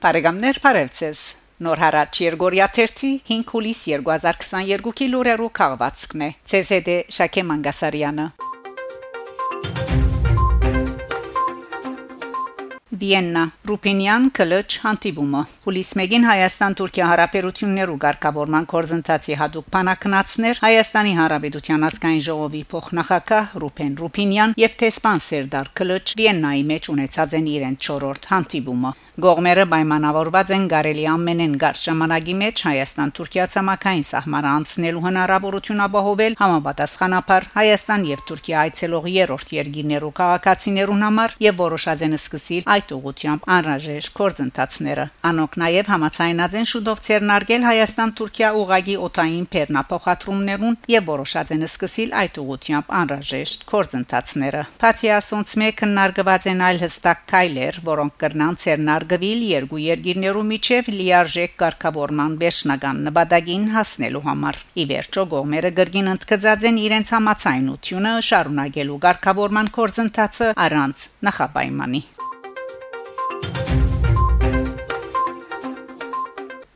Բարեկամներ Փարեվցես Նոր հարաճ Երգորիա 3 5 հուլիս 2022-ի լուրերով քաղվածքն է ՑՍԴ Շակե Մանգասարյանը Վիեննա Ռուպինյան կլճ հանդիպումը Հուլիս 1-ին Հայաստան-Թուրքիա հարաբերություններու ղեկավարման կորզընթացի հadoop բանակնացներ Հայաստանի Հանրապետության ազգային ժողովի փոխնախագահ Ռուփեն Ռուպինյան եւ տեսփան Սերդար կլճ Վիեննայի մեջ ունեցած են իրենց 4-րդ հանդիպումը Գողմերը պայմանավորված են գարելի ամենեն գար ժամանակի մեջ Հայաստան-Թուրքիա ցամաքային սահմանը անցնելու հնարավորություն ապահովել համապատասխանաբար Հայաստան եւ Թուրքիա այցելող երրորդ երկիներու քաղաքացիներուն համար եւ որոշած են սկսել այդ ուղությամբ անհրաժեշտ կորձընթացները։ Անոնք նաեւ համացայնած են շուտով ցերնարգել Հայաստան-Թուրքիա ուղագի օտային փեռնապոխատրումներուն եւ որոշած են սկսել այդ ուղությամբ անհրաժեշտ կորձընթացները։ Բացի ասոնց մեկ հնարգված են այլ հստակ քայլեր, որոնք կրնան ցերնարգ հարգվել երկու երկիրներու միջև լիարժեք կարգավորման վերջնական նպատակին հասնելու համար։ Ի վերջո գողմերը գրգին ընդգծած են իրենց համացայնությունը շարունակելու կարգավորման կորձընթացը առանց նախապայմանի։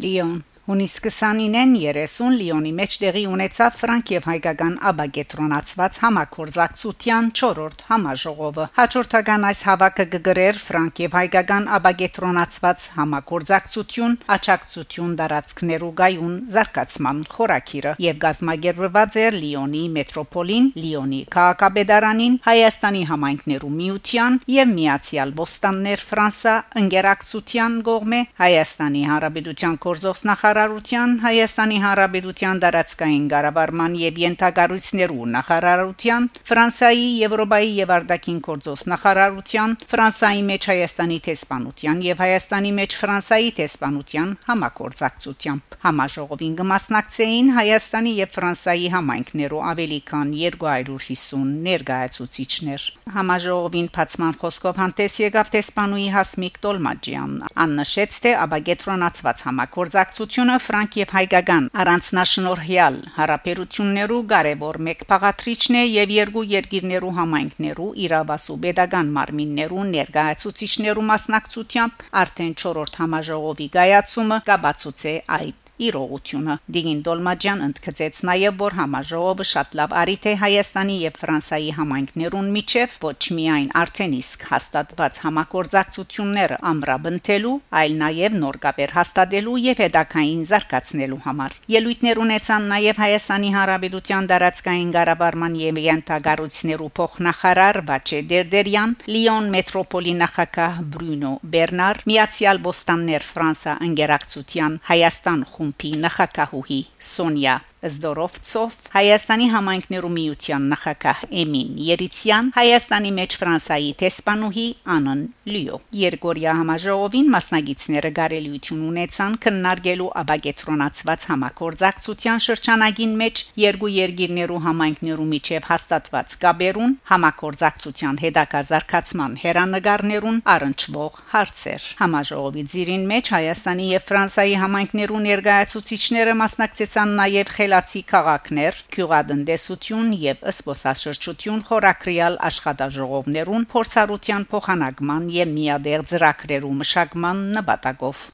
Լիոն Հունիս 29-ին 30 Լիոնի մեջ տեղի ունեցավ Ֆրանկ եւ հայկական աբագետրոնացված համակորձակցության 4-րդ համաժողովը։ Հաջորդական այս հավաքը գգրեր Ֆրանկ եւ հայկական աբագետրոնացված համակորձակցություն, աճակցություն դարածքներու գայուն զարգացման խորակիրը եւ գազմագերբված էր Լիոնի մետրոպոլին, Լիոնի քաղաքապետարանին, Հայաստանի համայնքներու միության եւ Միացյալ Ոստաններ Ֆրանսա ընկերակցության կողմէ Հայաստանի Հանրապետության կորզոսնախարար նախարարության Հայաստանի Հանրապետության դարածքային ղարաբարման եւ յենթագարույցներու նախարարության Ֆրանսիայի Եվրոպայի եւ Արտաքին գործոս նախարարության Ֆրանսիայի մեջ Հայաստանի տեսփանության եւ Հայաստանի մեջ Ֆրանսիայի տեսփանության համակորձակցությամբ համաժողովին կմասնակցեին Հայաստանի եւ Ֆրանսիայի համայնքներու ավելի քան 250 ներկայացուցիչներ համաժողովին բացման խոսքով հանդես եկավ տեսփանուի Հասմիկ Տոլմաջյան աննշեց թե աբագետրոնացված համակորձակցությունը Գերմանիությունը ֆրանկ եւ հայկական առանձնաշնորհյալ հարաբերություններու կարևոր մեկ փաղատրիչն է եւ երկու երկիրներու համայնքներու իրավասու pedagogan մարմիններու ներկայացուցիչներու մասնակցությամբ արդեն 4-րդ համաժողովի գայացումը կաբացուցե այդ իրողությունը Դիգին Դոլմաջյան ընդգծեց նաև որ համաժողովը շատ լավ արիթ է Հայաստանի եւ Ֆրանսիայի համայնքներուն միջև ոչ միայն արդեն իսկ հաստատված համակորձակցությունները ամրապնդելու, այլ նաև նոր կապեր հաստատելու եւ հետակային զարգացնելու համար։ Ելույթներ ունեցան նաև Հայաստանի Հանրապետության դարածքային ղարաբարման եւ յենթագարություններու փոխնախարար Բաչե Դերդերյան, Լիոն մետրոպոլի նախագահ Բրունո Բերնար, Միացյալ Բոստաններ Ֆրանսա ընկերակցության Հայաստան խումբ խումբի նախակահուհի Սոնյա Զդորովցով Հայաստանի համայնքներու միության նախակահ Էմին Երիցյան Հայաստանի մեջ Ֆրանսայի տեսփանուհի Անն Լիո Երգորիա համաժողովին մասնագետները գարելիություն ունեցան քննարկելու աբագետրոնացված համակորձակցության շրջանագին մեջ երկու երկիրներու համայնքներու միջև հաստատված կապերուն համակորձակցության հետակա զարգացման հերանեկարներուն առնչվող հարցեր համաժողովի ծիրին մեջ Հայաստանի եւ Ֆրանսայի համայնքներու ներկայացուցիչները մասնակցեցան նաեւ այլացի քաղաքներ, քյուղատնտեսություն եւ սփոսաշրջություն խորակրյալ աշխատաժողովներուն փորձառության փոխանակման եւ միադեր ծրագրերու մշակման նպատակով։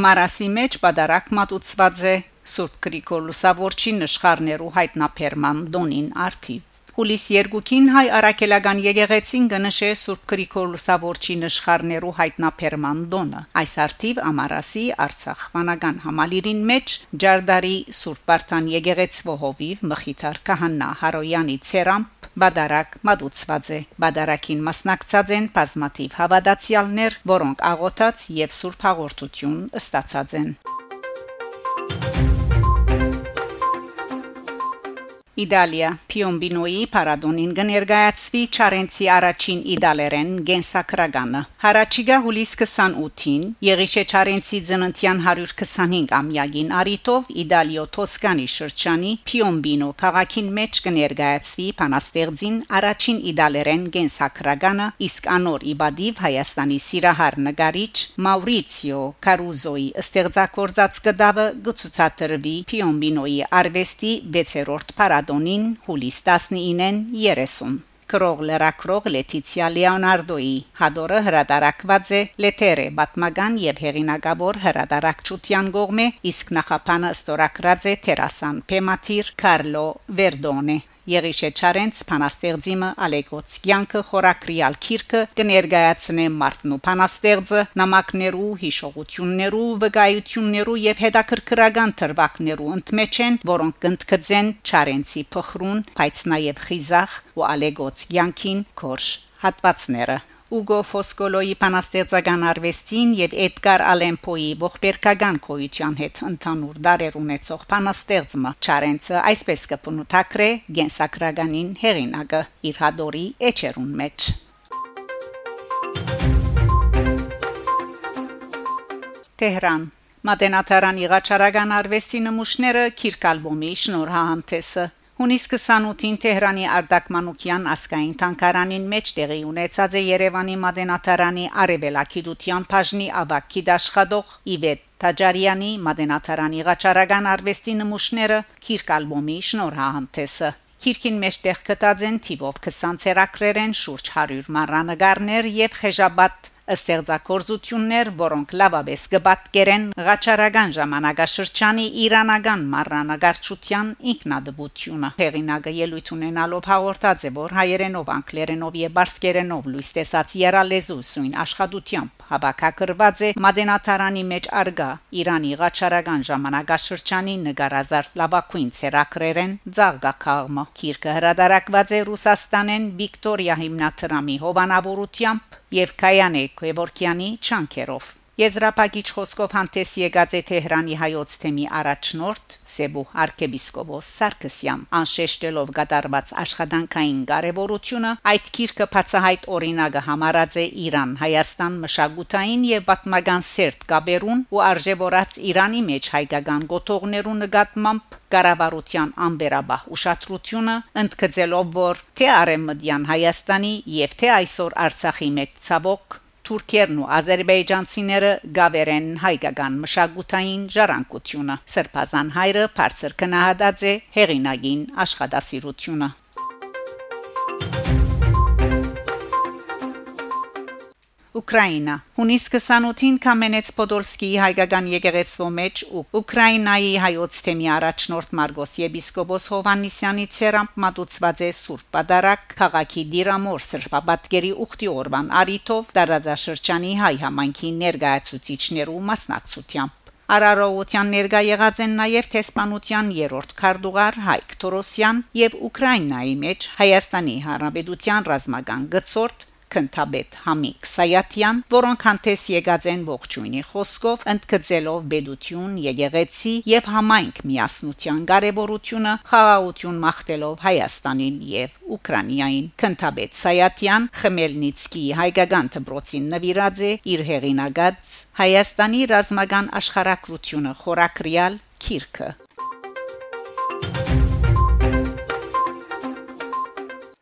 Ամարասի մեջ պատարակ մատուցված է Սուրբ Գրիգոր Լուսավորչի նշխարներու հայտնաբերման դոնին արթիվ Հուլիս 2-ին հայ արաքելական եկեղեցին կնշե Սուրբ Գրիգոր Լուսավորչի նշխարներու հայտնաբերման դոնը։ Այս արդիվ Ամարասի Արցախ վանական համալիրին մեջ Ջարդարի Սուրբ Բարթան եկեղեցվո հովիվ Մխիթար Քահանա Հարոյանի ցերամp Բադարակ մատուցված է Բադարակին մասնակցած են բազմաթիվ հավատացյալներ, որոնք աղոթած եւ սուրբ հաղորդություն ստացած են։ Իտալիա Փիոմբինոյի Փարադոնին կներկայացվի Չարենցի առաջին իտալերեն գենսակրագանը։ Հարաճիգա հուլիս 28-ին Եղիշե Չարենցի ծննդյան 125 ամյակին արիտով Իտալիո Թոսկանի շրջանի Փիոմբինո քաղաքին մեջ կներկայացվի Փանաստեղծին առաջին իտալերեն գենսակրագանը, իսկ անոր իբադիվ Հայաստանի սիրահար նկարիչ Մաուրիցիո Կարուզոյի ստեղծագործած կտավը գցուցադրվի Փիոմբինոյի արվեստի 6-րդ փառատոնին հուլիս 19-ին 30 Կրող լրակրող Լետիցիա Լեոնարդոյի հադորը հրատարակված է Լեթերը բատմական եւ հեղինակավոր հրատարակչության գողմե իսկ նախապանը ստորագրած է Տերասան Պեմատիր Կարլո Վերդոնե Եղիշե Չարենց փանաստեղծիմը Ալեգոց Յանքը խորակրիալ քիրքը կներկայացնե Մարտնու փանաստեղծը նամակներու հիշողություններու վկայություններու եւ հետաքրքրական թրվակներու ընդմեջեն որոնք կընդգծեն Չարենցի փխրուն բայց նաեւ խիզախ ու Ալեգոց Յանքին կորշ հատվածները Ուգո Ֆոսկոլոյի փանաստեղծական արվեստին եւ Էդգար Ալեն Պոյի ողբերգական քոյության հետ ընդհանուր դարեր ունեցող փանաստեղծը Չարենցը այսպես կփնութակրե գենսակրականին հերինակը իր հադորի էջերուն մեջ Տեհրան Մատենատարանի ղաչարական արվեստի նմուշները Քիրք ալբոմի շնորհահանտեսը Հունիս 28-ին Տեհրանի Արտակ Մանուկյան ասկային տանկարանին մեջ տեղի ունեցած է Երևանի Մադենատարանի Արևելակիդության բաժնի ավակի դաշխատող Իվետ Տաջարյանի Մադենատարանի ղաչարական արվեստի նմուշները Քիրք ալբոմի շնորհահանտեսը Քիրքին մեջ տեղ կտած են թիվով 20 ցերակրերեն շուրջ 100 մանրանկարներ եւ խեժաբատ ստեղծագործություններ, որոնք լավաբես կբատկերեն ղաչարական ժամանակաշրջանի իրանական մարրանագարչության ինքնադբությունը։ Հեղինակը ելույթ ունենալով հաղորդած է, որ հայերենով, անգլերենով եւ բարսկերենով լույս տեսած երալեզու սույն աշխատությամբ հավաքագրված է Մադենատարանի մեջ արգա Իրանի ղաչարական ժամանակաշրջանի նկարազարդ լավակույն ցերակրերեն ցաղգակաղմը։ Քիրքը հրադարակված է Ռուսաստանեն Վիկտորիա հիմնադրամի հովանավորությամբ եւ Կայանե Քևորքյանի չանկերով Եզրափակիչ խոսքով հանդես եկած է Թեհրանի հայոց թեմի առաջնորդ Սեբու arczepiskopos Սարգսյան անշեշտելով գդարված աշխատանքային կարևորությունը այդ քիրքը բացահայտ օրինակը համարած է Իրան Հայաստան մշակութային եւ պատմական սերտ գաբերուն ու արժևորած Իրանի մեջ հայկական գոտողներու նկատմամբ կառավարության անբերաբահ ուշադրությունը ընդգծելով որ թե արեմդյան Հայաստանի եւ թե այսօր Արցախի մեջ ցավոք թուրքերն ու ազերբայջանցիները գավերեն հայկական մշակութային ժառանգությունը սրբազան հայրը բարձր կնահատած է հերինագին աշխատասիրությունը Ուկրաինա Հունիս 28-ին Կամենեց Պոդոլսկիի հայկական եկեղեցու մեջ ու Ուկրաինայի հայոց թեմի առաջնորդ Մարգոս եպիսկոպոս Հովաննիսյանի ցերամp մատուցված է Սուրբ Պատարակ քաղաքի Դիրամոր սրբաբատկերի ուխտի օրվան արիթով դարաձաշրջանի հայ համայնքի ներկայացուցիչներու մասնակցությամբ Արարողության ներկա եղած են նաև տեսփանության երրորդ քարտուղար Հայկ Թորոսյան եւ Ուկրաինայի մեջ Հայաստանի Հանրապետության ռազմական գծորդ քնթաբեդ Համիկ Սայաթյան, որոնք հանդես եկած են ողջույնի խոսքով ընդգծելով բեդություն, եկեղեցի եւ համայնք միասնության կարեւորությունը, խաղաղություն մաղթելով Հայաստանին եւ Ուկրաինային։ Քնթաբեդ Սայաթյան Խմելնիցկի հայկական դբրոցին նվիրած է իր հեղինակած Հայաստանի ռազմական աշխարհակրությունը խորակրյալ Քիրքը